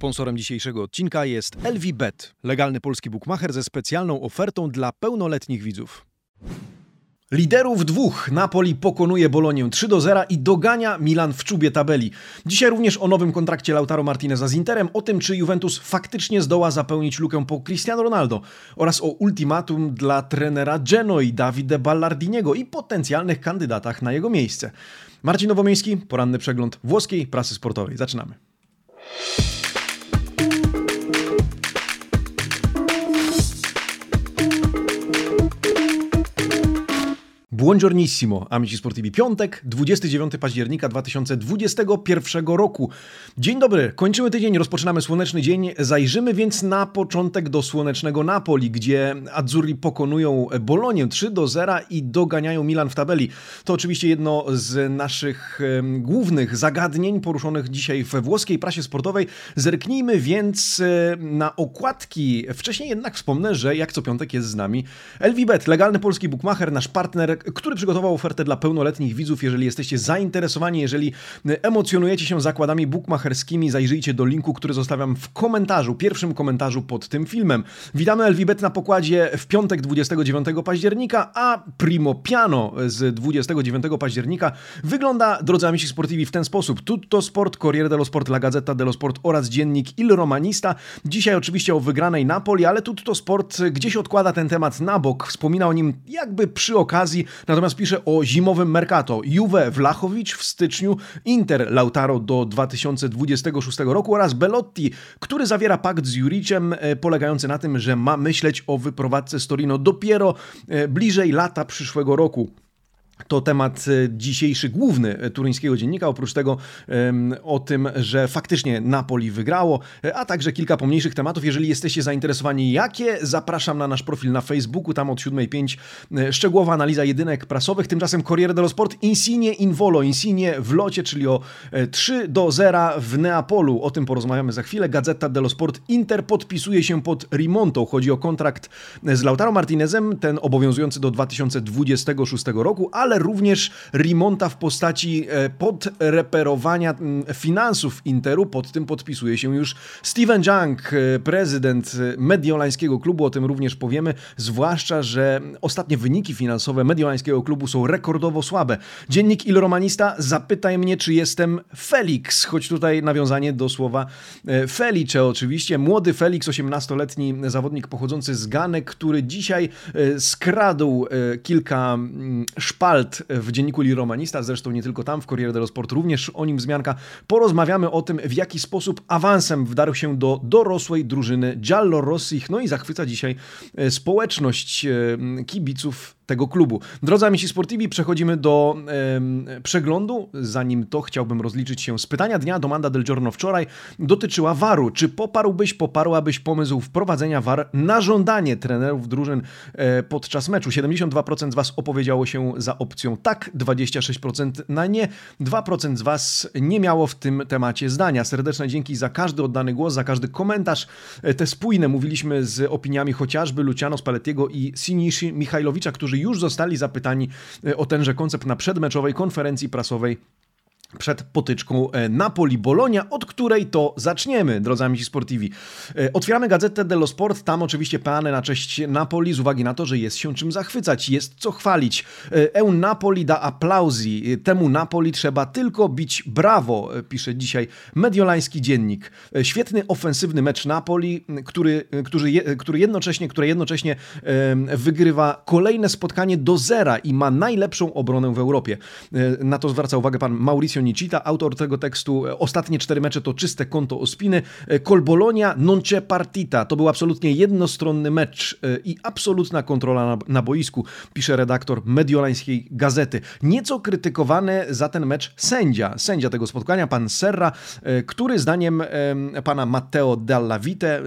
Sponsorem dzisiejszego odcinka jest LVBet, legalny polski bookmacher ze specjalną ofertą dla pełnoletnich widzów. Liderów dwóch Napoli pokonuje Bolonię 3 do 0 i dogania Milan w czubie tabeli. Dzisiaj również o nowym kontrakcie Lautaro Martineza z Interem, o tym czy Juventus faktycznie zdoła zapełnić lukę po Cristiano Ronaldo oraz o ultimatum dla trenera Genoi Davide Ballardiniego i potencjalnych kandydatach na jego miejsce. Marcin Nowomiejski, poranny przegląd włoskiej prasy sportowej. Zaczynamy. Buongiornissimo, amici sportivi. Piątek, 29 października 2021 roku. Dzień dobry, kończymy tydzień, rozpoczynamy słoneczny dzień. Zajrzymy więc na początek do słonecznego Napoli, gdzie Azzurri pokonują Bolonię 3 do 0 i doganiają Milan w tabeli. To oczywiście jedno z naszych głównych zagadnień poruszonych dzisiaj we włoskiej prasie sportowej. Zerknijmy więc na okładki. Wcześniej jednak wspomnę, że jak co piątek jest z nami LVBet, legalny polski bookmacher, nasz partner który przygotował ofertę dla pełnoletnich widzów. Jeżeli jesteście zainteresowani, jeżeli emocjonujecie się zakładami bookmacherskimi, zajrzyjcie do linku, który zostawiam w komentarzu, pierwszym komentarzu pod tym filmem. Witamy LVBet na pokładzie w piątek 29 października, a Primo Piano z 29 października wygląda, drodzy amici sportivi, w ten sposób. Tutto Sport, Corriere dello Sport, La Gazzetta dello Sport oraz dziennik Il Romanista. Dzisiaj oczywiście o wygranej Napoli, ale Tutto Sport gdzieś odkłada ten temat na bok. Wspomina o nim jakby przy okazji, Natomiast pisze o zimowym Mercato. Juve Vlachowicz w styczniu, Inter Lautaro do 2026 roku oraz Belotti, który zawiera pakt z Juriciem e, polegający na tym, że ma myśleć o wyprowadzce z Torino dopiero e, bliżej lata przyszłego roku. To temat e, dzisiejszy główny e, turyńskiego dziennika. Oprócz tego o tym, że faktycznie Napoli wygrało, e, a także kilka pomniejszych tematów. Jeżeli jesteście zainteresowani, jakie, zapraszam na nasz profil na Facebooku. Tam od 7.05 szczegółowa analiza jedynek prasowych. Tymczasem Corriere dello Sport Insigne in volo, Insigne w locie, czyli o 3 do 0 w Neapolu. O tym porozmawiamy za chwilę. Gazeta dello Sport Inter podpisuje się pod Rimonto. Chodzi o kontrakt z Lautaro Martinezem, ten obowiązujący do 2026 roku, ale również remonta w postaci e, podreperowania finansów Interu. Pod tym podpisuje się już Steven Jung, e, prezydent mediolańskiego klubu. O tym również powiemy, zwłaszcza, że ostatnie wyniki finansowe mediolańskiego klubu są rekordowo słabe. Dziennik Il Romanista zapytaj mnie, czy jestem Felix, choć tutaj nawiązanie do słowa e, Felice oczywiście. Młody Felix, 18-letni zawodnik pochodzący z Ganek, który dzisiaj skradł kilka mm, w dzienniku Li Romanista, zresztą nie tylko tam, w Corriere dello Sport również o nim wzmianka. Porozmawiamy o tym, w jaki sposób awansem wdarł się do dorosłej drużyny Giallo Rossich, no i zachwyca dzisiaj e, społeczność e, kibiców tego klubu. Drodzy amici sportivi, przechodzimy do e, przeglądu. Zanim to chciałbym rozliczyć się z pytania dnia. Domanda del Giorno wczoraj dotyczyła waru. Czy poparłbyś, poparłabyś pomysł wprowadzenia war na żądanie trenerów drużyn e, podczas meczu? 72% z Was opowiedziało się za opcją tak, 26% na nie, 2% z Was nie miało w tym temacie zdania. Serdeczne dzięki za każdy oddany głos, za każdy komentarz. E, te spójne mówiliśmy z opiniami chociażby Luciano Spallettiego i Sinishi Michajlowicza, którzy już zostali zapytani e, o tenże koncept na przedmeczowej konferencji prasowej przed potyczką e, Napoli-Bolonia, od której to zaczniemy, drodzy amici sportivi. E, otwieramy gazetę dello Sport, tam oczywiście peane na cześć Napoli, z uwagi na to, że jest się czym zachwycać, jest co chwalić. Eu Napoli da applausi, temu Napoli trzeba tylko bić brawo, pisze dzisiaj mediolański dziennik. Świetny ofensywny mecz Napoli, który, który, który jednocześnie, które jednocześnie wygrywa kolejne spotkanie do zera i ma najlepszą obronę w Europie. Na to zwraca uwagę pan Mauricio Nicita, autor tego tekstu. Ostatnie cztery mecze to czyste konto Ospiny. Col Bologna non c'è partita. To był absolutnie jednostronny mecz e, i absolutna kontrola na, na boisku, pisze redaktor mediolańskiej gazety. Nieco krytykowany za ten mecz sędzia, sędzia tego spotkania, pan Serra, e, który zdaniem pana Matteo Dalla Vite,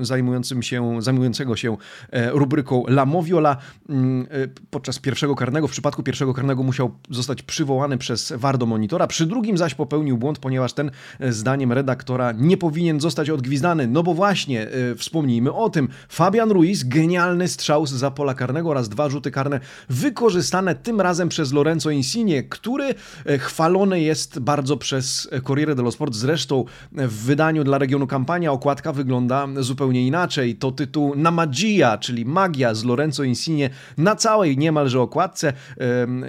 zajmującym się, zajmującego się e, rubryką La Moviola, mm, podczas pierwszego karnego, w przypadku pierwszego karnego musiał zostać przywołany przez VAR do monitora, redaktora. Przy drugim zaś popełnił błąd, ponieważ ten zdaniem redaktora nie powinien zostać odgwizdany. No bo właśnie, wspomnijmy o tym, Fabian Ruiz, genialny strzał z za pola karnego oraz dwa rzuty karne wykorzystane tym razem przez Lorenzo Insigne, który chwalony jest bardzo przez Corriere dello Sport. Zresztą w wydaniu dla regionu kampania okładka wygląda zupełnie inaczej. To tytuł na Magia, czyli magia z Lorenzo Insigne na całej niemalże okładce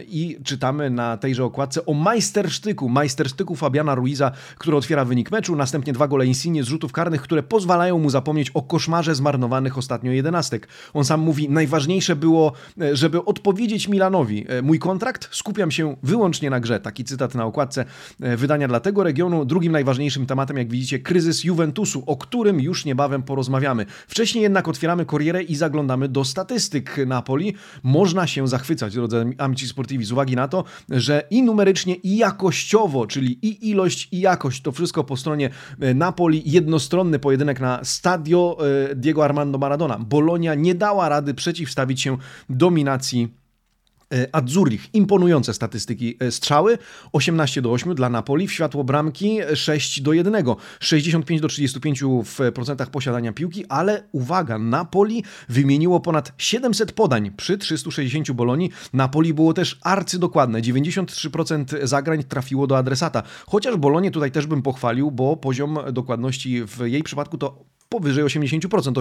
i czytamy na tejże okładce o majstersztyku, majstersztyku Fabiana Ruiza, który otwiera wynik meczu, następnie dwa gole Insigne z rzutów karnych, które pozwalają mu zapomnieć o koszmarze zmarnowanych ostatnio jedenastek. On sam mówi, najważniejsze było, e, żeby odpowiedzieć Milanowi. E, mój kontrakt, skupiam się wyłącznie na grze. Taki cytat na okładce e, wydania dla tego regionu. Drugim najważniejszym tematem, jak widzicie, kryzys Juventusu, o którym już niebawem porozmawiamy. Wcześniej jednak otwieramy Corrierę i zaglądamy do statystyk Napoli. Można się zachwycać, drodzy amici sportivi, z uwagi na to, że i numerycznie, i jakościowo, czyli i ilość, i jakość, to wszystko po stronie e, Napoli. Jednostronny pojedynek na Stadio e, Diego Armando Maradona. Bolonia nie dała rady przeciwstawić się dominacji E, Azzurich. Imponujące statystyki e, strzały. 18 do 8 dla Napoli. W światło bramki 6 do 1. 65 do 35 w procentach posiadania piłki, ale uwaga, Napoli wymieniło ponad 700 podań przy 360 Bolonii. Napoli było też arcydokładne. 93% zagrań trafiło do adresata. Chociaż Bolonię tutaj też bym pochwalił, bo poziom dokładności w jej przypadku to powyżej 80%,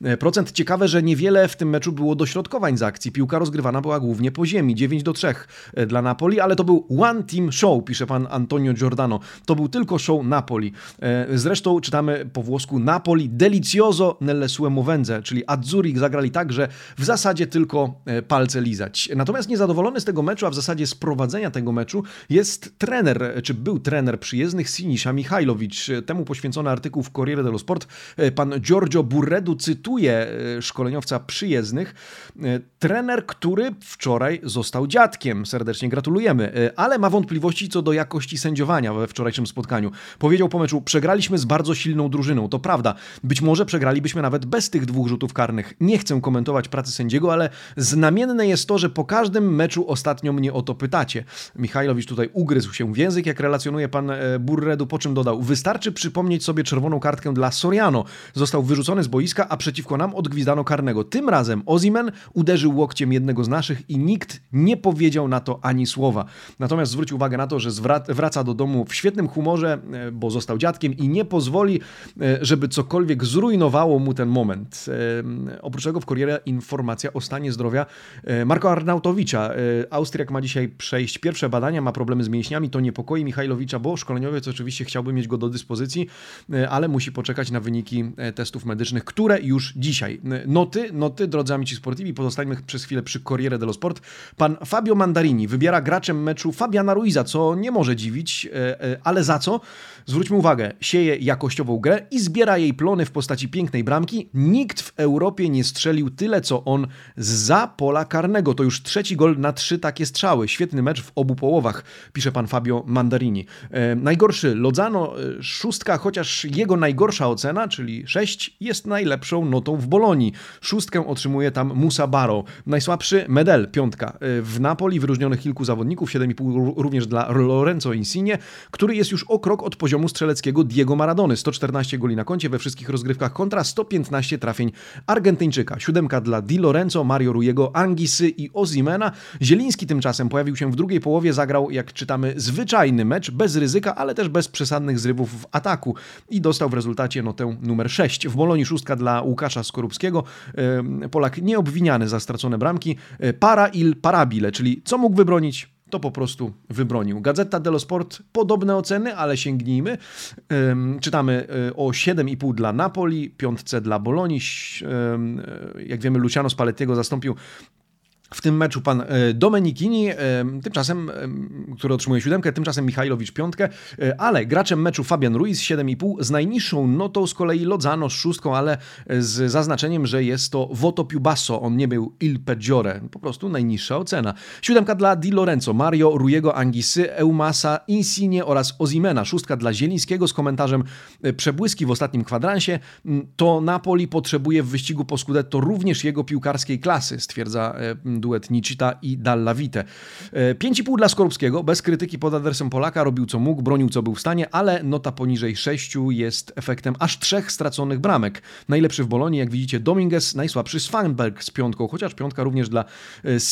84%. Ciekawe, że niewiele w tym meczu było dośrodkowań z akcji. Piłka rozgrywana była głównie po ziemi, 9 do 3 e, dla Napoli, ale to był one team show, pisze pan Antonio Giordano. To był tylko show Napoli. E, zresztą czytamy po włosku Napoli delicioso nelle sue movenze, czyli Azzurri zagrali tak, że w zasadzie tylko e, palce lizać. Natomiast niezadowolony z tego meczu, a w zasadzie z prowadzenia tego meczu jest trener, czy był trener przyjezdnych Sinisza Michajlowicz. Temu poświęcony artykuł w Corriere dello Sport E, pan Giorgio Burredu cytuje e, szkoleniowca przyjezdnych. E, trener, który wczoraj został dziadkiem. Serdecznie gratulujemy, ale ma wątpliwości co do jakości sędziowania we wczorajszym spotkaniu. Powiedział po meczu, przegraliśmy z bardzo silną drużyną. To prawda, być może przegralibyśmy nawet bez tych dwóch rzutów karnych. Nie chcę komentować pracy sędziego, ale znamienne jest to, że po każdym meczu ostatnio mnie o to pytacie. Michajlowicz tutaj ugryzł się w język, jak relacjonuje pan Burredu, po czym dodał, wystarczy przypomnieć sobie czerwoną kartkę dla Soriano. Został wyrzucony z boiska, a przeciwko nam odgwizdano karnego. Tym razem Ozimen uderzył łokciem jednego z naszych i nikt nie powiedział na to ani słowa. Natomiast zwróć uwagę na to, że wraca do domu w świetnym humorze, e, bo został dziadkiem i nie pozwoli, e, żeby cokolwiek zrujnowało mu ten moment. E, oprócz tego w Corriere informacja o stanie zdrowia Marko Arnautowicza. Austriak ma dzisiaj przejść pierwsze badania, ma problemy z mięśniami, to niepokoi Michajlowicza, bo szkoleniowiec oczywiście chciałby mieć go do dyspozycji, ale musi poczekać na na wyniki e, testów medycznych, które już dzisiaj. E, noty, noty, drodzy amici sportivi, pozostańmy przez chwilę przy Corriere dello Sport. Pan Fabio Mandarini wybiera graczem meczu Fabiana Ruiza, co nie może dziwić, e, ale za co? Zwróćmy uwagę, sieje jakościową grę i zbiera jej plony w postaci pięknej bramki. Nikt w Europie nie strzelił tyle, co on za pola karnego. To już trzeci gol na trzy takie strzały. Świetny mecz w obu połowach, pisze pan Fabio Mandarini. E, najgorszy Lozano, e, szóstka, chociaż jego najgorsza ocena, czyli 6, jest najlepszą notą w Bolonii. Szóstkę otrzymuje tam Musa Baro. Najsłabszy Medel, piątka. E, w Napoli wyróżnionych kilku zawodników, 7,5 również dla Lorenzo Insigne, który jest już o krok od poziomu poziomu strzeleckiego Diego Maradony. 114 goli na koncie we wszystkich rozgrywkach kontra 115 trafień Argentyńczyka. Siódemka dla Di Lorenzo, Mario Rujego, Angisy i Ozimena. Zieliński tymczasem pojawił się w drugiej połowie, zagrał, jak czytamy, zwyczajny mecz, bez ryzyka, ale też bez przesadnych zrywów w ataku i dostał w rezultacie notę numer 6. W Bolonii szóstka dla Łukasza Skorupskiego. Polak nieobwiniany za stracone bramki. E, para il parabile, czyli co mógł wybronić? To po prostu wybronił. Gazeta dello Sport podobne oceny, ale sięgnijmy. czytamy e, o 7,5 dla Napoli, piątce dla Bolonii. E, jak wiemy, Luciano Spallettiego zastąpił w tym meczu pan e, Domenikini, e, tymczasem, e, który otrzymuje siódemkę, tymczasem Michajlowicz piątkę, ale graczem meczu Fabian Ruiz 7,5 z najniższą notą z kolei Lozano z szóstką, ale z zaznaczeniem, że jest to Voto più basso, on nie był Il Peggiore, po prostu najniższa ocena. Siódemka dla Di Lorenzo, Mario Rujego Angisy, Eumasa, Insigne oraz Ozimena. Szóstka dla Zielińskiego z komentarzem przebłyski w ostatnim kwadransie. To Napoli potrzebuje w wyścigu po Scudetto również jego piłkarskiej klasy, stwierdza duet Nicita i Dalla Vite. 5,5 dla Skorupskiego, bez krytyki pod adresem Polaka, robił co mógł, bronił co był w stanie, ale nota poniżej 6 jest efektem aż trzech straconych bramek. Najlepszy w Bolonii, jak widzicie, Dominguez, najsłabszy Svanberg z piątką, chociaż piątka również dla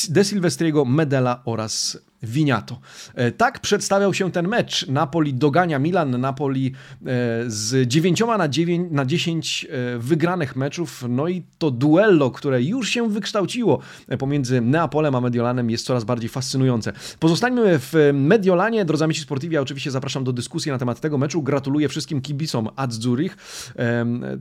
De Silvestriego, Medela oraz Winiato. E, tak przedstawiał się ten mecz. Napoli dogania Milan, Napoli e, z 9 na, 9 na 10 e, wygranych meczów. No i to duello, które już się wykształciło pomiędzy Neapolem a Mediolanem jest coraz bardziej fascynujące. Pozostańmy w Mediolanie. Drodzy amici sportivi, ja oczywiście zapraszam do dyskusji na temat tego meczu. Gratuluję wszystkim kibicom Azzurich.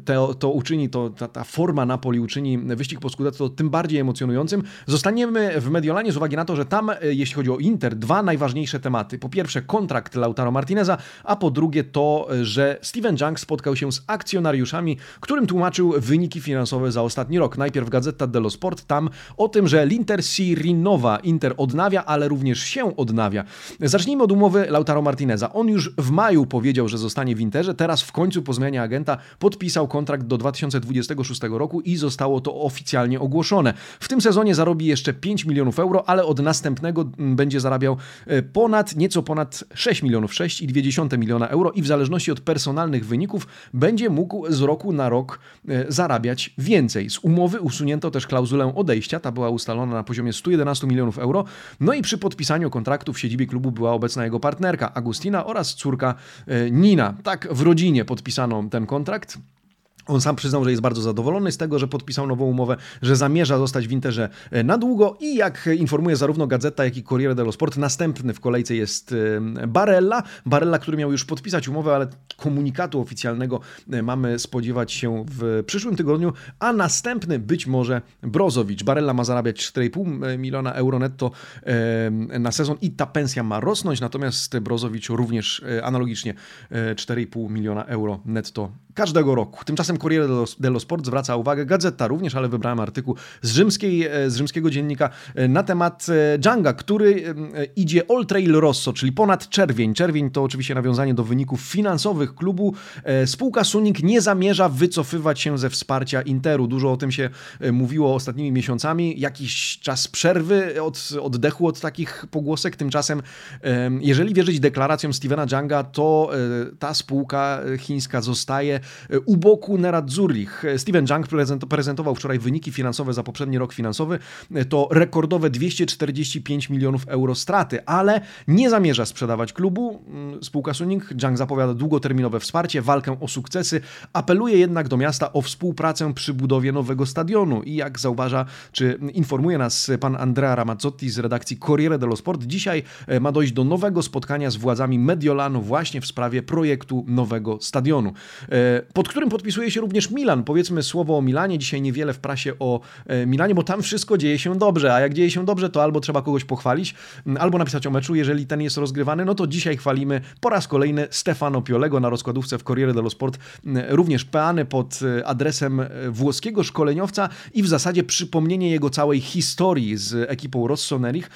To, to uczyni, to, ta, ta forma Napoli uczyni wyścig po Scudetto tym bardziej emocjonującym. Zostaniemy w Mediolanie z uwagi na to, że tam, jeśli chodzi o Inter dwa najważniejsze tematy. Po pierwsze kontrakt Lautaro Martineza, a po drugie to, że Steven Junk spotkał się z akcjonariuszami, którym tłumaczył wyniki finansowe za ostatni rok. Najpierw Gazeta dello Sport tam o tym, że l'Inter si rinnova, Inter odnawia, ale również się odnawia. Zacznijmy od umowy Lautaro Martineza. On już w maju powiedział, że zostanie w Interze, teraz w końcu po zmianie agenta podpisał kontrakt do 2026 roku i zostało to oficjalnie ogłoszone. W tym sezonie zarobi jeszcze 5 milionów euro, ale od następnego będzie zarabiał e, ponad, nieco ponad 6 milionów, 6,2 miliona euro i w zależności od personalnych wyników będzie mógł z roku na rok e, zarabiać więcej. Z umowy usunięto też klauzulę odejścia, ta była ustalona na poziomie 111 milionów euro, no i przy podpisaniu kontraktu w siedzibie klubu była obecna jego partnerka Agustina oraz córka e, Nina. Tak w rodzinie podpisano ten kontrakt. On sam przyznał, że jest bardzo zadowolony z tego, że podpisał nową umowę, że zamierza zostać w Interze e, na długo i jak informuje zarówno Gazeta, jak i Corriere dello Sport, następny w kolejce jest e, Barella. Barella, który miał już podpisać umowę, ale komunikatu oficjalnego e, mamy spodziewać się w przyszłym tygodniu, a następny być może Brozowicz. Barella ma zarabiać 4,5 miliona euro netto na sezon i ta pensja ma rosnąć, natomiast Brozowicz również analogicznie 4,5 miliona euro netto każdego roku. Tymczasem Corriere dello Sport zwraca uwagę, gazeta również, ale wybrałem artykuł z, rzymskiej, e, z rzymskiego dziennika e, na temat e, Dżanga, który idzie all trail rosso, czyli ponad czerwień. Czerwień to oczywiście nawiązanie do wyników finansowych klubu. Spółka Suning nie zamierza wycofywać się ze wsparcia Interu. Dużo o tym się mówiło ostatnimi miesiącami. Jakiś czas przerwy, od oddechu od takich pogłosek. Tymczasem, jeżeli wierzyć deklaracjom Stevena Dżanga, to ta spółka chińska zostaje u boku Nerazzurich. Steven Jung prezentował wczoraj wyniki finansowe za poprzedni rok finansowy. To rekordowe 245 milionów euro straty, ale nie zamierza sprzedawać klubu. Spółka Suning Jung zapowiada długoterminowe wsparcie, walkę o sukcesy, apeluje jednak do miasta o współpracę przy budowie nowego stadionu i jak zauważa, czy informuje nas pan Andrea Ramazzotti z redakcji Corriere dello Sport, dzisiaj e, ma dojść do nowego spotkania z władzami Mediolanu właśnie w sprawie projektu nowego stadionu. E, pod którym podpisuje się również Milan. Powiedzmy słowo o Milanie, dzisiaj niewiele w prasie o e, Milanie, bo tam wszystko dzieje się dobrze, a jak dzieje się dobrze, to albo trzeba kogoś pochwalić, albo napisać o meczu, jeżeli ten jest rozgrywany, no to dzisiaj chwalimy po raz kolejny Stefano Piolego na rozkładówce w Corriere dello Sport, również peany pod e, adresem włoskiego szkoleniowca i w zasadzie przypomnienie jego całej historii z ekipą Rossonerich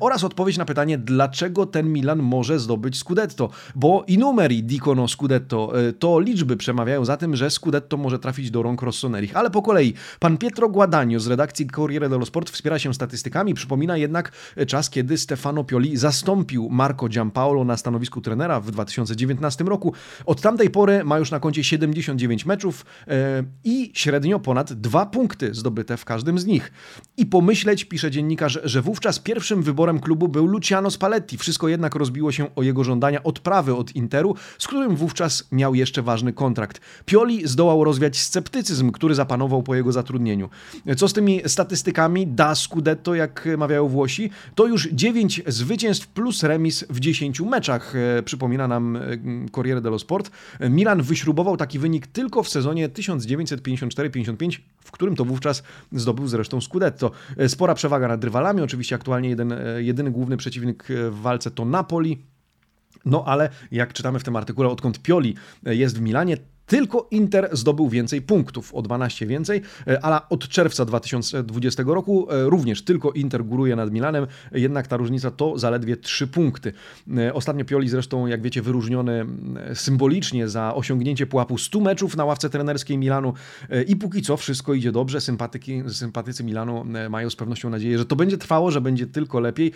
oraz odpowiedź na pytanie, dlaczego ten Milan może zdobyć Scudetto, bo i numeri dicono Scudetto, to liczby przemawiają przemawiają za tym, że Scudetto może trafić do rąk Rossonerich. Ale po kolei, pan Pietro Guadagno z redakcji Corriere dello Sport wspiera się statystykami, przypomina jednak czas, kiedy Stefano Pioli zastąpił Marco Giampaolo na stanowisku trenera w 2019 roku. Od tamtej pory ma już na koncie 79 meczów e, i średnio ponad dwa punkty zdobyte w każdym z nich. I pomyśleć, pisze dziennikarz, że wówczas pierwszym wyborem klubu był Luciano Spalletti. Wszystko jednak rozbiło się o jego żądania odprawy od Interu, z którym wówczas miał jeszcze ważny kontrakt. Pioli zdołał rozwiać sceptycyzm, który zapanował po jego zatrudnieniu. Co z tymi statystykami da Scudetto, jak mawiają Włosi? To już 9 zwycięstw plus remis w 10 meczach, e, przypomina nam e, Corriere dello Sport. Milan wyśrubował taki wynik tylko w sezonie 1954-55, w którym to wówczas zdobył zresztą Scudetto. E, spora przewaga nad rywalami, oczywiście aktualnie jeden, jedyny główny przeciwnik w walce to Napoli, no ale jak czytamy w tym artykule, odkąd Pioli jest w Milanie, tylko Inter zdobył więcej punktów, o 12 więcej, ale od czerwca 2020 roku również tylko Inter góruje nad Milanem, jednak ta różnica to zaledwie 3 punkty. Ostatnio Pioli zresztą, jak wiecie, wyróżniony symbolicznie za osiągnięcie pułapu 100 meczów na ławce trenerskiej Milanu i póki co wszystko idzie dobrze, sympatyki, sympatycy Milanu mają z pewnością nadzieję, że to będzie trwało, że będzie tylko lepiej.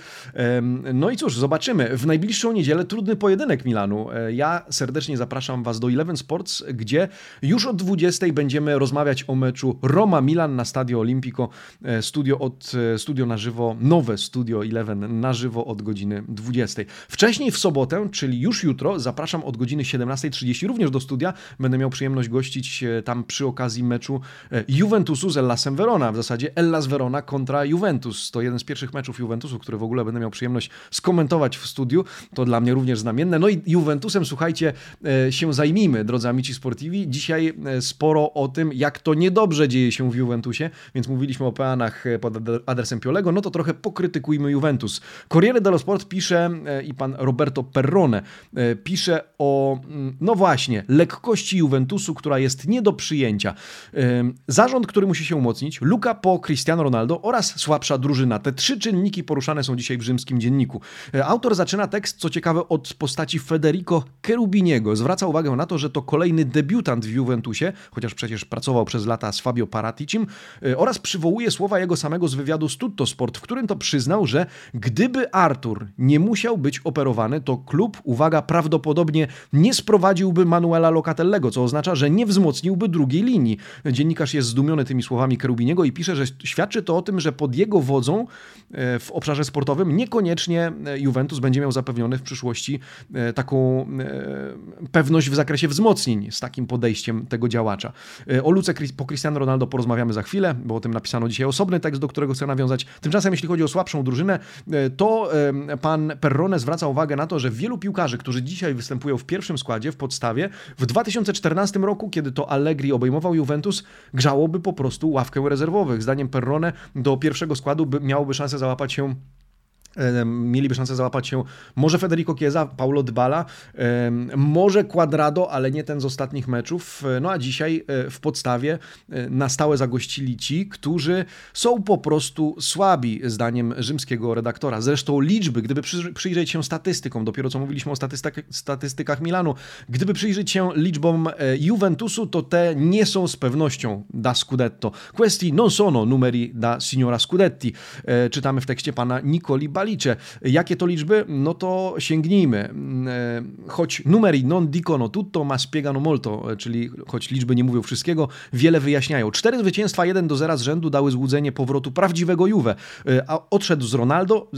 No i cóż, zobaczymy. W najbliższą niedzielę trudny pojedynek Milanu. E, ja serdecznie zapraszam Was do Eleven Sports, gdzie już od 20 będziemy rozmawiać o meczu Roma-Milan na Stadio Olimpico. E, studio, od, e, studio na żywo, nowe Studio Eleven na żywo od godziny 20. Wcześniej w sobotę, czyli już jutro, zapraszam od godziny 17.30 również do studia. Będę miał przyjemność gościć tam przy okazji meczu Juventusu z Ellasem Verona. W zasadzie Ellas Verona kontra Juventus. To jeden z pierwszych meczów Juventusu, który w ogóle będę miał przyjemność skomentować w studiu. To dla mnie również znamienne. No i Juventusem, słuchajcie, e, się zajmijmy, drodzy amici sportivi. Dzisiaj e, sporo o tym, jak to niedobrze dzieje się w Juventusie, więc mówiliśmy o peanach e, pod adresem Piolego, no to trochę pokrytykujmy Juventus. Corriere dello Sport pisze i pan Roberto Perrone pisze o, mm, no właśnie, lekkości Juventusu, która jest nie do przyjęcia. Zarząd, który musi się umocnić, Luka po Cristiano Ronaldo oraz słabsza drużyna. Te trzy czynniki poruszane są dzisiaj w rzymskim dzienniku. Autor zaczyna tekst, co ciekawe, od postaci Federico Cherubiniego. Zwraca uwagę na to, że to kolejny debiutant w Juventusie, chociaż przecież pracował przez lata z Fabio Paraticim, e, oraz przywołuje słowa jego samego z wywiadu z Tutto Sport, w którym to przyznał, że gdyby Artur nie musiał być operowany, to klub, uwaga, prawdopodobnie nie sprowadziłby Manuela Locatellego, co oznacza, że nie wzmocniłby drugiej linii. Dziennikarz jest zdumiony tymi słowami Cherubiniego i pisze, że świadczy to o tym, że pod jego wodzą e, w obszarze sportowym niekoniecznie e, Juventus będzie miał zapewniony w przyszłości e, taką pewność w zakresie wzmocnień z takim podejściem tego działacza. E, o Luce po Cristiano Ronaldo porozmawiamy za chwilę, bo o tym napisano dzisiaj osobny tekst, do którego chcę nawiązać. Tymczasem, jeśli chodzi o słabszą drużynę, to pan Perrone zwraca uwagę na to, że wielu piłkarzy, którzy dzisiaj występują w pierwszym składzie, w podstawie, w 2014 roku, kiedy to Allegri obejmował Juventus, grzałoby po prostu ławkę rezerwowych. Zdaniem Perrone do pierwszego składu by, miałoby szansę załapać się mieliby szansę załapać się może Federico Chiesa, Paulo Dybala, może Quadrado, ale nie ten z ostatnich meczów. No a dzisiaj e, w podstawie e, na stałe zagościli ci, którzy są po prostu słabi, zdaniem rzymskiego redaktora. Zresztą liczby, gdyby przyjrzeć się statystykom, dopiero co mówiliśmy o statystykach, statystykach Milanu, gdyby przyjrzeć się liczbom e, Juventusu, to te nie są z pewnością da Scudetto. Questi non sono numeri da signora Scudetti. Czytamy w tekście pana Nicoli Balicze. Jakie to liczby? No to sięgnijmy. Mm, e, choć numeri non dicono tutto, ma spiegano molto, e, czyli choć liczby nie mówią wszystkiego, wiele wyjaśniają. Cztery zwycięstwa 1 do 0 z rzędu dały złudzenie powrotu prawdziwego Juve. E, a odszedł z Ronaldo,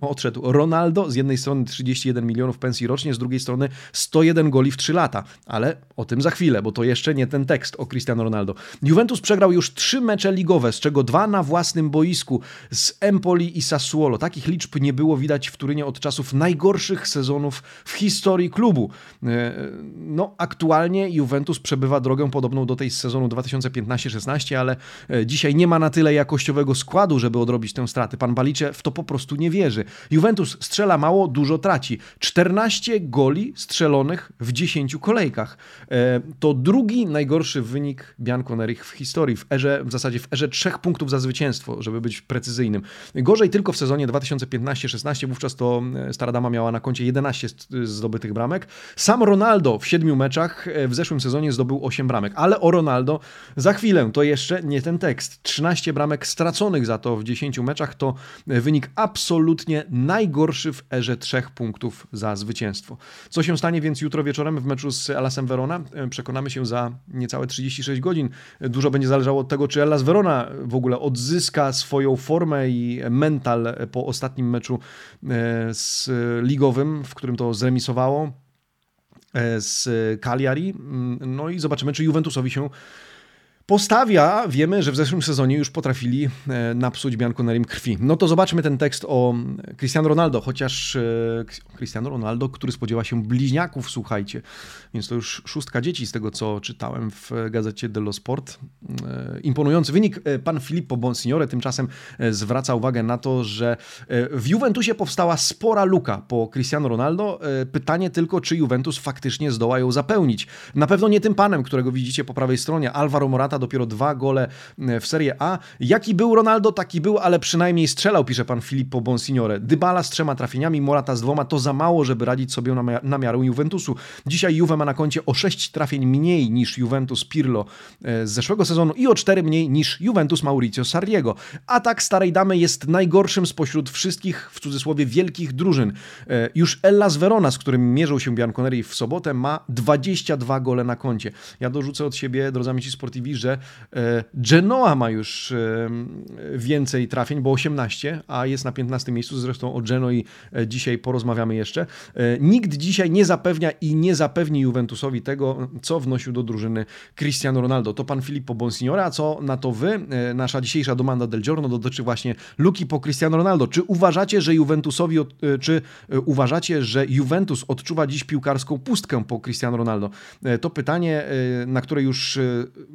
odszedł Ronaldo, z jednej strony 31 milionów pensji rocznie, z drugiej strony 101 goli w 3 lata. Ale o tym za chwilę, bo to jeszcze nie ten tekst o Cristiano Ronaldo. Juventus przegrał już trzy mecze ligowe, z czego dwa na własnym boisku z Empoli i Sassuolo. Takich liczb liczb nie było widać w Turynie od czasów najgorszych sezonów w historii klubu. E, no, aktualnie Juventus przebywa drogę podobną do tej z sezonu 2015-16, ale e, dzisiaj nie ma na tyle jakościowego składu, żeby odrobić tę stratę. Pan Balicze w to po prostu nie wierzy. Juventus strzela mało, dużo traci. 14 goli strzelonych w 10 kolejkach. E, to drugi najgorszy wynik Bianconerich w historii, w erze, w zasadzie w erze trzech punktów za zwycięstwo, żeby być precyzyjnym. Gorzej tylko w sezonie 2015 15-16, wówczas to e, Stara Dama miała na koncie 11 zdobytych bramek. Sam Ronaldo w 7 meczach e, w zeszłym sezonie zdobył 8 bramek, ale o Ronaldo za chwilę, to jeszcze nie ten tekst. 13 bramek straconych za to w 10 meczach to e, wynik absolutnie najgorszy w erze 3 punktów za zwycięstwo. Co się stanie więc jutro wieczorem w meczu z Elasem Verona? Przekonamy się za niecałe 36 godzin. Dużo będzie zależało od tego, czy Elas Verona w ogóle odzyska swoją formę i mental po ostatnim meczu e, z ligowym, w którym to zremisowało e, z Cagliari. Mm, no i zobaczymy, czy Juventusowi się postawia, wiemy, że w zeszłym sezonie już potrafili e, napsuć Bianconerim krwi. No to zobaczmy ten tekst o Cristiano Ronaldo, chociaż e, Cristiano Ronaldo, który spodziewa się bliźniaków, słuchajcie. Więc to już szóstka dzieci z tego, co czytałem w gazecie dello Sport. E, imponujący wynik. Pan Filippo Bonsignore tymczasem zwraca uwagę na to, że w Juventusie powstała spora luka po Cristiano Ronaldo. Pytanie tylko, czy Juventus faktycznie zdoła ją zapełnić. Na pewno nie tym panem, którego widzicie po prawej stronie, Alvaro Morata lata dopiero dwa gole e, w Serie A. Jaki był Ronaldo, taki był, ale przynajmniej strzelał, pisze pan Filippo Bonsignore. Dybala z trzema trafieniami, Morata z dwoma, to za mało, żeby radzić sobie na, miarę Juventusu. Dzisiaj Juve ma na koncie o sześć trafień mniej niż Juventus Pirlo e, z zeszłego sezonu i o cztery mniej niż Juventus Mauricio Sarriego. Atak starej damy jest najgorszym spośród wszystkich, w cudzysłowie, wielkich drużyn. E, już Ellas Verona, z którym mierzą się Bianconeri w sobotę, ma 22 gole na koncie. Ja dorzucę od siebie, drodzy amici sportivi, że e, Genoa ma już e, więcej trafień, bo 18, a jest na 15 miejscu. Zresztą o Genoi e, dzisiaj porozmawiamy jeszcze. Nikt dzisiaj nie zapewnia i nie zapewni Juventusowi tego, co wnosił do drużyny Cristiano Ronaldo. To pan Filippo Bonsignore, a co na to wy? Nasza dzisiejsza domanda del giorno dotyczy właśnie luki po Cristiano Ronaldo. Czy uważacie, że Juventusowi, czy uważacie, że Juventus odczuwa dziś piłkarską pustkę po Cristiano Ronaldo? To pytanie, na które już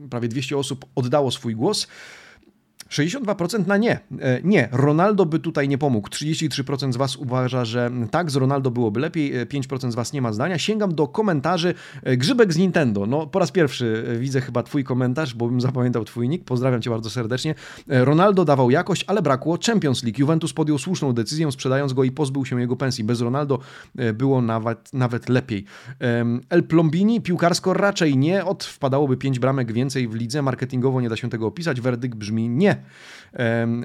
prawie 200 osób oddało swój głos. 62% na nie. E, nie, Ronaldo by tutaj nie pomógł. 33% z Was uważa, że tak, z Ronaldo byłoby lepiej, 5% e, z Was nie ma zdania. Sięgam do komentarzy. E, Grzybek z Nintendo. No, po raz pierwszy widzę chyba Twój komentarz, bo bym zapamiętał Twój nick. Pozdrawiam Cię bardzo serdecznie. Ronaldo dawał jakość, ale brakło Champions League. Juventus podjął słuszną decyzję, sprzedając go i pozbył się jego pensji. Bez Ronaldo było nawet, nawet lepiej. El Plombini, piłkarsko raczej nie. Od wpadałoby 5 bramek więcej w lidze. Marketingowo nie da się tego opisać. Werdykt brzmi nie.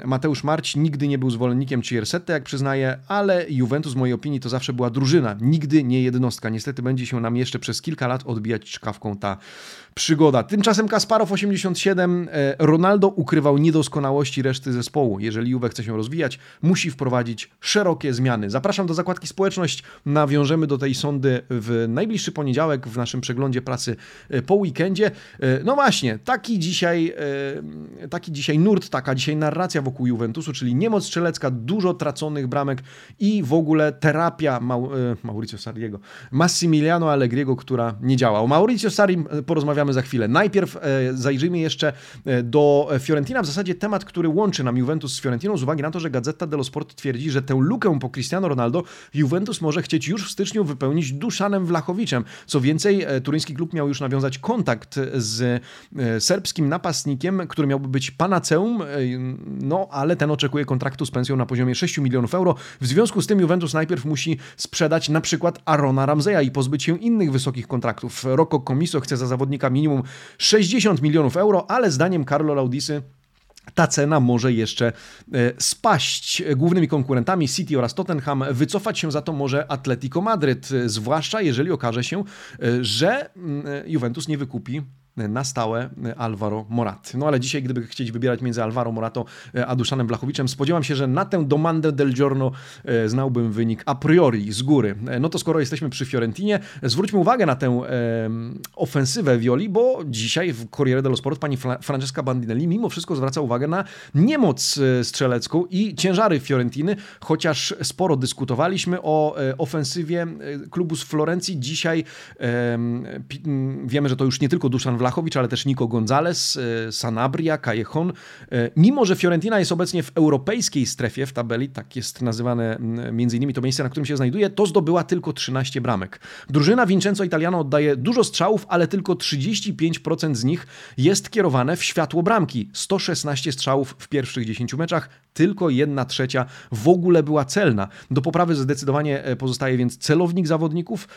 Mateusz Marć nigdy nie był zwolennikiem Ciersette, jak przyznaję, ale Juventus w mojej opinii to zawsze była drużyna, nigdy nie jednostka. Niestety będzie się nam jeszcze przez kilka lat odbijać czkawką ta przygoda. Tymczasem Kasparow 87, e, Ronaldo ukrywał niedoskonałości reszty zespołu. Jeżeli Juve chce się rozwijać, musi wprowadzić szerokie zmiany. Zapraszam do zakładki społeczność. Nawiążemy do tej sądy w najbliższy poniedziałek w naszym przeglądzie pracy e, po weekendzie. E, no właśnie, taki dzisiaj, taki dzisiaj nurt, taka dzisiaj narracja wokół Juventusu, czyli niemoc strzelecka, dużo traconych bramek i w ogóle terapia Mau Mauricio Sarriego, Massimiliano Allegriego, która nie działa. O Mauricio Sarri porozmawiamy porozmawiamy za chwilę. Najpierw e, zajrzyjmy jeszcze e, do Fiorentina, w zasadzie temat, który łączy nam Juventus z Fiorentiną, z uwagi na to, że Gazeta dello Sport twierdzi, że tę lukę po Cristiano Ronaldo Juventus może chcieć już w styczniu wypełnić Duszanem Vlachowiczem. Co więcej, e, turyński klub miał już nawiązać kontakt z serbskim napastnikiem, który miałby być panaceum, no ale ten oczekuje kontraktu z pensją na poziomie 6 milionów euro. W związku z tym Juventus najpierw musi sprzedać na przykład Arona Ramzeja i pozbyć się innych wysokich kontraktów. Rocco Comiso chce za zawodnika minimum 60 milionów euro, ale zdaniem Carlo Laudisy ta cena może jeszcze e, spaść. Głównymi konkurentami City oraz Tottenham wycofać się za to może Atletico Madryt, zwłaszcza jeżeli okaże się, e, że mm, e, Juventus nie wykupi na stałe Alvaro Morat. No ale dzisiaj, gdyby chcieć wybierać między Alvaro Morato a Duszanem Blachowiczem, spodziewam się, że na tę domandę del giorno e, znałbym wynik a priori, z góry. E, no to skoro jesteśmy przy Fiorentinie, zwróćmy uwagę na tę e, ofensywę Violi, bo dzisiaj w Corriere dello Sport pani Francesca Bandinelli mimo wszystko zwraca uwagę na niemoc e, strzelecką i ciężary Fiorentiny, chociaż sporo dyskutowaliśmy o ofensywie klubu z Florencji. Dzisiaj wiemy, że to już nie tylko Duszan Wlachowicz, ale też Nico Gonzalez, e, Sanabria, Callejon. E, mimo, że Fiorentina jest obecnie w europejskiej strefie w tabeli, tak jest nazywane między innymi to miejsce, na którym się znajduje, to zdobyła tylko 13 bramek. Drużyna Vincenzo Italiano oddaje dużo strzałów, ale tylko 35% z nich jest kierowane w światło bramki. 116 strzałów w pierwszych 10 meczach, tylko 1 trzecia w ogóle była celna. Do poprawy zdecydowanie e, pozostaje więc celownik zawodników.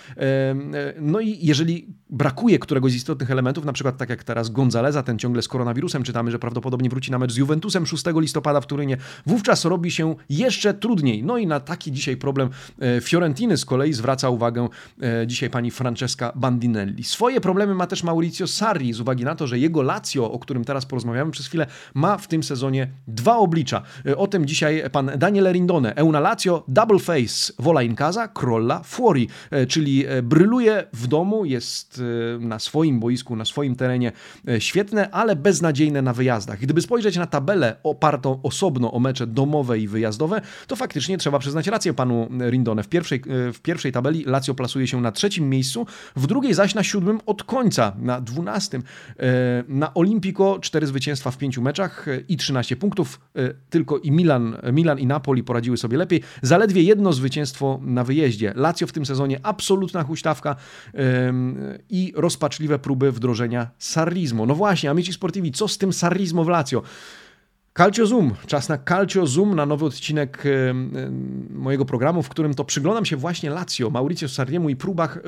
No i jeżeli brakuje któregoś z istotnych elementów, na przykład tak jak teraz Gonzaleza, ten ciągle z koronawirusem, czytamy, że prawdopodobnie wróci na mecz z Juventusem 6 listopada w Turynie, wówczas robi się jeszcze trudniej. No i na taki dzisiaj problem e, Fiorentiny z kolei zwraca uwagę e, dzisiaj pani Francesca Bandinelli. Swoje problemy ma też Maurizio Sarri z uwagi na to, że jego Lazio, o którym teraz porozmawiamy przez chwilę, ma w tym sezonie dwa oblicza. O tym dzisiaj pan Daniele Rindone. Euna Lazio, double face, vola in casa, crolla fuori, czyli bryluje w domu, jest na swoim boisku, na swoim terenie świetne, ale beznadziejne na wyjazdach. Gdyby spojrzeć na tabelę opartą osobno o mecze domowe i wyjazdowe, to faktycznie trzeba przyznać rację panu Rindone. W pierwszej, w pierwszej tabeli Lazio plasuje się na trzecim miejscu, w drugiej zaś na siódmym od końca, na dwunastym. Na Olimpico cztery zwycięstwa w pięciu meczach i 13 punktów. Tylko i Milan, Milan i Napoli poradziły sobie lepiej. Zaledwie jedno zwycięstwo na wyjeździe. Lazio w tym sezonie absolutna huśtawka i rozpaczliwe próby wdrożenia sarrizmu. No właśnie, amici sportivi, co z tym sarrizmo w Lazio? Calcio Zoom, czas na Calcio Zoom, na nowy odcinek mojego programu, w którym to przyglądam się właśnie Lazio, Mauricio Sarriemu i próbach,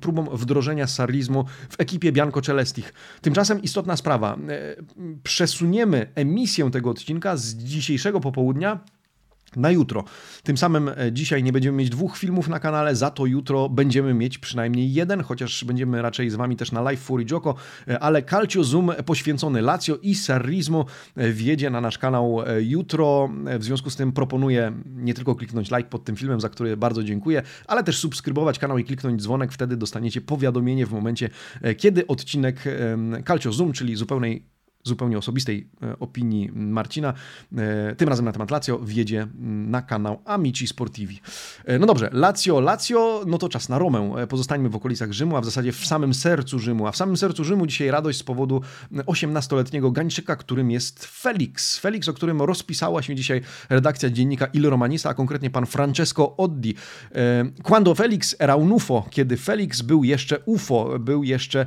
próbom wdrożenia sarrizmu w ekipie Bianco Celestich. Tymczasem istotna sprawa. E, przesuniemy emisję tego odcinka z dzisiejszego popołudnia na jutro. Tym samym e, dzisiaj nie będziemy mieć dwóch filmów na kanale, za to jutro będziemy mieć przynajmniej jeden, chociaż będziemy raczej z Wami też na live Fury Joko, e, ale Calcio Zoom poświęcony Lazio i Sarrismo e, wjedzie na nasz kanał jutro. W związku z tym proponuję nie tylko kliknąć like pod tym filmem, za który bardzo dziękuję, ale też subskrybować kanał i kliknąć dzwonek, wtedy dostaniecie powiadomienie w momencie, kiedy odcinek Calcio Zoom, czyli zupełnej zupełnie osobistej e, opinii Marcina, e, tym razem na temat Lazio, wjedzie na kanał Amici Sportivi. E, no dobrze, Lazio, Lazio, no to czas na Romę. Pozostańmy w okolicach Rzymu, a w zasadzie w samym sercu Rzymu. A w samym sercu Rzymu dzisiaj radość z powodu 18-letniego Gańczyka, którym jest Felix. Felix, o którym rozpisała się dzisiaj redakcja dziennika Il Romanista, a konkretnie pan Francesco Oddi. Quando Felix era un UFO, kiedy Felix był jeszcze UFO, był jeszcze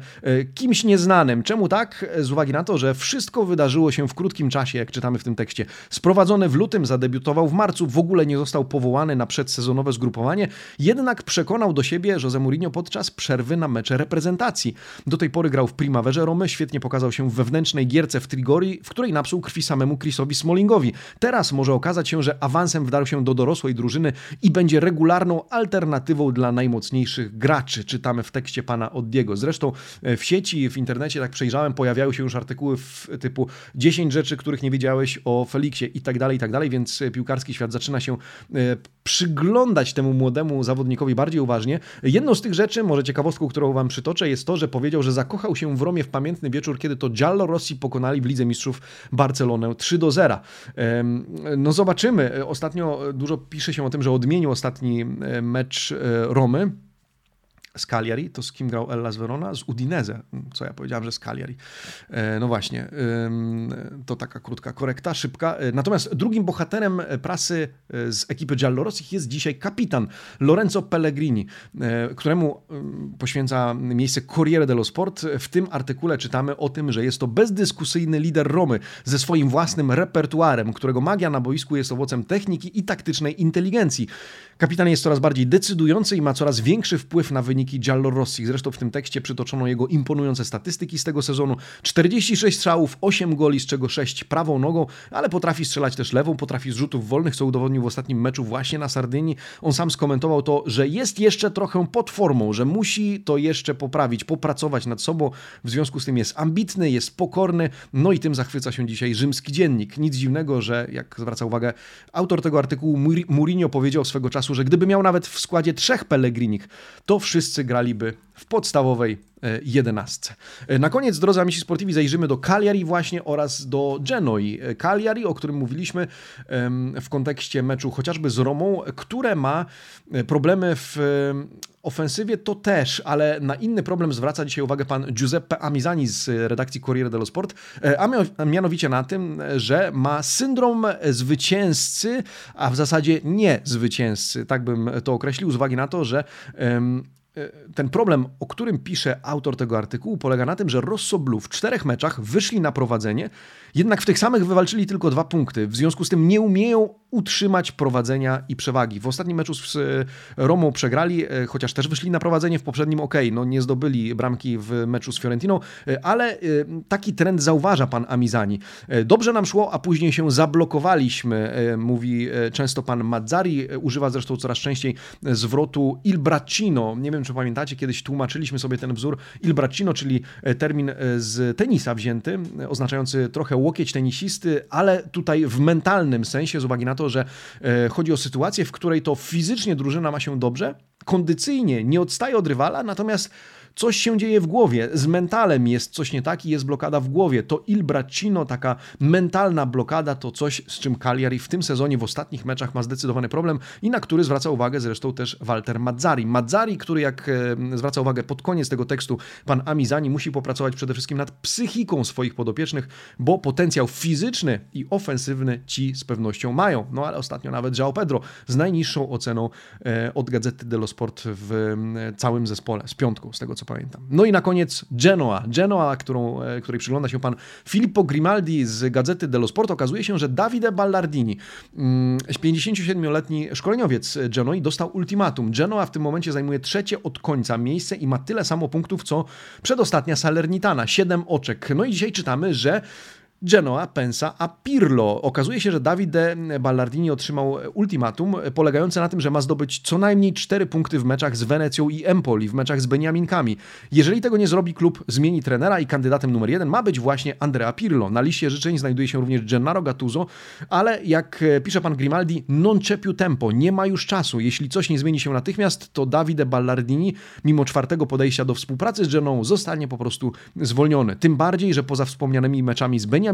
kimś nieznanym. Czemu tak? Z uwagi na to, że w wszystko wydarzyło się w krótkim czasie, jak czytamy w tym tekście. Sprowadzony w lutym, zadebiutował w marcu, w ogóle nie został powołany na przedsezonowe zgrupowanie, jednak przekonał do siebie Jose Mourinho podczas przerwy na mecze reprezentacji. Do tej pory grał w Primaverze Romy, świetnie pokazał się w wewnętrznej gierce w Trigori, w której napsuł krwi samemu Chrisowi Smallingowi. Teraz może okazać się, że awansem wdarł się do dorosłej drużyny i będzie regularną alternatywą dla najmocniejszych graczy. Czytamy w tekście pana Oddiego. Zresztą e, w sieci, w internecie, tak przejrzałem, pojawiały się już artykuły w typu 10 rzeczy, których nie wiedziałeś o Feliksie i tak dalej, i tak dalej, więc e, piłkarski świat zaczyna się e, przyglądać temu młodemu zawodnikowi bardziej uważnie. Jedną z tych rzeczy, może ciekawostką, którą wam przytoczę, jest to, że powiedział, że zakochał się w Romie w pamiętny wieczór, kiedy to Giallo Rossi pokonali w Lidze Mistrzów Barcelonę 3 do 0. No zobaczymy. Ostatnio dużo pisze się o tym, że odmienił ostatni e, mecz Romy z Cagliari, to z kim grał Ellas Verona? Z Udinese, co ja powiedziałem, że z Cagliari. E, no właśnie, to taka krótka korekta, szybka. E, natomiast drugim bohaterem prasy e, z ekipy Giallorossich jest dzisiaj kapitan Lorenzo Pellegrini, któremu poświęca miejsce Corriere dello Sport. W tym artykule czytamy o tym, że jest to bezdyskusyjny lider Romy ze swoim własnym repertuarem, którego magia na boisku jest owocem techniki i taktycznej inteligencji. Kapitan jest coraz bardziej decydujący i ma coraz większy wpływ na wyniki Giallorossi. Zresztą w tym tekście przytoczono jego imponujące statystyki z tego sezonu. 46 strzałów, 8 goli, z czego 6 prawą nogą, ale potrafi strzelać też lewą, potrafi z rzutów wolnych, co udowodnił w ostatnim meczu właśnie na Sardynii. On sam skomentował to, że jest jeszcze trochę pod formą, że musi to jeszcze poprawić, popracować nad sobą. W związku z tym jest ambitny, jest pokorny, no i tym zachwyca się dzisiaj rzymski dziennik. Nic dziwnego, że jak zwraca uwagę autor tego artykułu, Mourinho powiedział swego czasu, że gdyby miał nawet w składzie trzech Pellegrinik, to wszyscy graliby w podstawowej e, jedenastce. E, na koniec, drodzy amici sportivi, zajrzymy do Cagliari właśnie oraz do Genoi. E, Cagliari, o którym mówiliśmy w kontekście meczu chociażby z Romą, które ma problemy w ofensywie to też, ale na inny problem zwraca dzisiaj uwagę pan Giuseppe Amizani z redakcji Corriere dello Sport, a mianowicie na tym, że ma syndrom zwycięzcy, a w zasadzie nie zwycięzcy, tak bym to określił, z uwagi na to, że ten problem, o którym pisze autor tego artykułu, polega na tym, że Rosso Blue w czterech meczach wyszli na prowadzenie, jednak w tych samych wywalczyli tylko dwa punkty. W związku z tym nie umieją utrzymać prowadzenia i przewagi. W ostatnim meczu z e, Romą przegrali, e, chociaż też wyszli na prowadzenie w poprzednim ok, no nie zdobyli bramki w meczu z Fiorentiną, ale taki trend zauważa pan Amizani. Dobrze nam szło, a później się zablokowaliśmy, mówi często pan Mazzari, używa zresztą coraz częściej zwrotu il braccino. Nie wiem, czy pamiętacie, kiedyś tłumaczyliśmy sobie ten wzór il braccino, czyli termin z tenisa wzięty, oznaczający trochę łokieć tenisisty, ale tutaj w mentalnym sensie, z uwagi na to, że chodzi o sytuację, w której to fizycznie drużyna ma się dobrze, kondycyjnie nie odstaje od rywala, natomiast Coś się dzieje w głowie, z mentalem jest coś nie tak i jest blokada w głowie. To Il Braccino, taka mentalna blokada, to coś, z czym Cagliari w tym sezonie, w ostatnich meczach ma zdecydowany problem i na który zwraca uwagę zresztą też Walter Mazzari. Mazzari, który jak zwraca uwagę pod koniec tego tekstu, pan Amizani musi popracować przede wszystkim nad psychiką swoich podopiecznych, bo potencjał fizyczny i ofensywny ci z pewnością mają. No ale ostatnio nawet João Pedro z najniższą oceną e, od Gazety dello Sport w całym zespole, z piątką, z tego co pamiętam. No i na koniec Genoa. Genoa, którą, e, której przygląda się pan Filippo Grimaldi z Gazety dello Sport. Okazuje się, że Davide Ballardini, 57-letni mm, szkoleniowiec Genoi, dostał ultimatum. Genoa w tym momencie zajmuje trzecie od końca miejsce i ma tyle samo punktów, co przedostatnia Salernitana. Siedem oczek. No i dzisiaj czytamy, że Genoa pensa a Pirlo. Okazuje się, że Davide Ballardini otrzymał ultimatum polegające na tym, że ma zdobyć co najmniej 4 punkty w meczach z Wenecją i Empoli, w meczach z Beniaminkami. Jeżeli tego nie zrobi, klub zmieni trenera i kandydatem numer jeden ma być właśnie Andrea Pirlo. Na liście życzeń znajduje się również Gennaro Gattuso, ale jak pisze pan Grimaldi, non c'è più tempo, nie ma już czasu. Jeśli coś nie zmieni się natychmiast, to Davide Ballardini, mimo czwartego podejścia do współpracy z Genoą, zostanie po prostu zwolniony. Tym bardziej, że poza wspomnianymi meczami z Beniaminkami,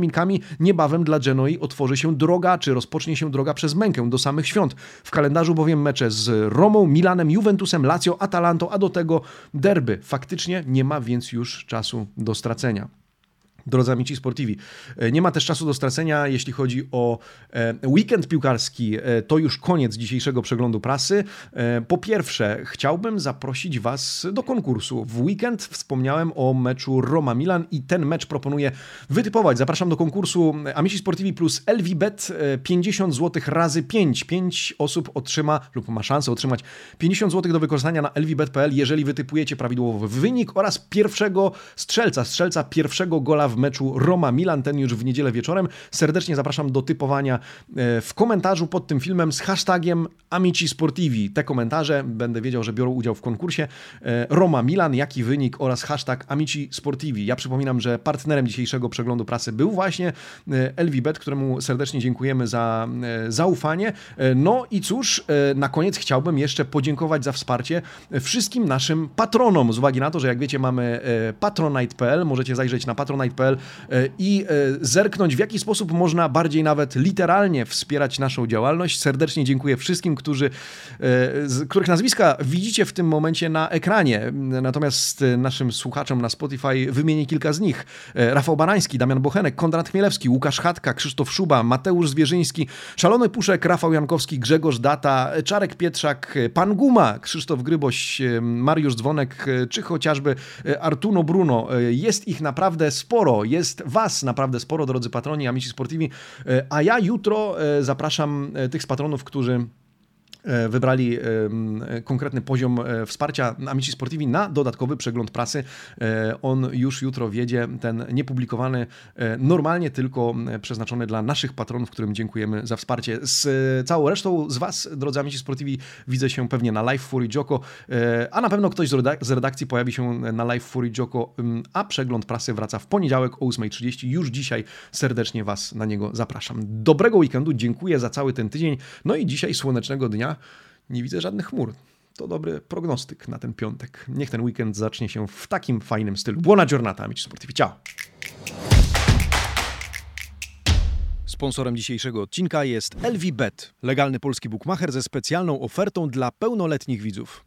Niebawem dla Genoi otworzy się droga, czy rozpocznie się droga przez mękę do samych świąt. W kalendarzu bowiem mecze z Romą, Milanem, Juventusem, Lazio, Atalanto, a do tego derby. Faktycznie nie ma więc już czasu do stracenia drodzy amici sportivi. E, nie ma też czasu do stracenia, jeśli chodzi o e, weekend piłkarski. E, to już koniec dzisiejszego przeglądu prasy. Po pierwsze, chciałbym zaprosić Was do konkursu. W weekend wspomniałem o meczu Roma-Milan i ten mecz proponuję wytypować. Zapraszam do konkursu Amici Sportivi plus LVBet 50 zł razy 5. 5 osób otrzyma lub ma szansę otrzymać 50 zł do wykorzystania na lvbet.pl, jeżeli wytypujecie prawidłowo wynik oraz pierwszego strzelca, strzelca pierwszego gola w meczu Roma-Milan, ten już w niedzielę wieczorem. Serdecznie zapraszam do typowania e, w komentarzu pod tym filmem z hashtagiem Amici Sportivi. Te komentarze będę wiedział, że biorą udział w konkursie e, Roma-Milan, jaki wynik oraz hashtag Amici Sportivi. Ja przypominam, że partnerem dzisiejszego przeglądu prasy był właśnie e, LVBet, któremu serdecznie dziękujemy za zaufanie. No i cóż, na koniec chciałbym jeszcze podziękować za wsparcie wszystkim naszym patronom, z uwagi na to, że jak wiecie mamy patronite.pl, możecie zajrzeć na patronite.pl E, i e, zerknąć, w jaki sposób można bardziej nawet literalnie wspierać naszą działalność. Serdecznie dziękuję wszystkim, którzy, e, których nazwiska widzicie w tym momencie na ekranie. Natomiast naszym słuchaczom na Spotify wymienię kilka z nich. Rafał Barański, Damian Bochenek, Konrad Chmielewski, Łukasz Chatka, Krzysztof Szuba, Mateusz Zwierzyński, Szalony Puszek, Rafał Jankowski, Grzegorz Data, Czarek Pietrzak, Pan Guma, Krzysztof Gryboś, Mariusz Dzwonek, czy chociażby Artuno Bruno. Jest ich naprawdę sporo sporo, jest Was naprawdę sporo, drodzy patroni Amici Sportivi, e, a ja jutro e, zapraszam e, tych z patronów, którzy wybrali konkretny poziom e, wsparcia Amici Sportivi na dodatkowy przegląd prasy. E, on już jutro wiedzie, ten niepublikowany normalnie, tylko przeznaczony dla naszych patronów, którym dziękujemy za wsparcie. Z całą resztą z Was, drodzy Amici Sportivi, widzę się pewnie na Live Fury Joko, a na pewno ktoś z redakcji pojawi się na Live Fury Joko, a przegląd prasy wraca w poniedziałek o 8.30. Już dzisiaj serdecznie Was na niego zapraszam. Dobrego weekendu, dziękuję za cały ten tydzień, no i dzisiaj słonecznego dnia nie widzę żadnych chmur. To dobry prognostyk na ten piątek. Niech ten weekend zacznie się w takim fajnym stylu. Buona giornata, amici sportivi. Ciao! Sponsorem dzisiejszego odcinka jest LVBet, legalny polski bookmacher ze specjalną ofertą dla pełnoletnich widzów.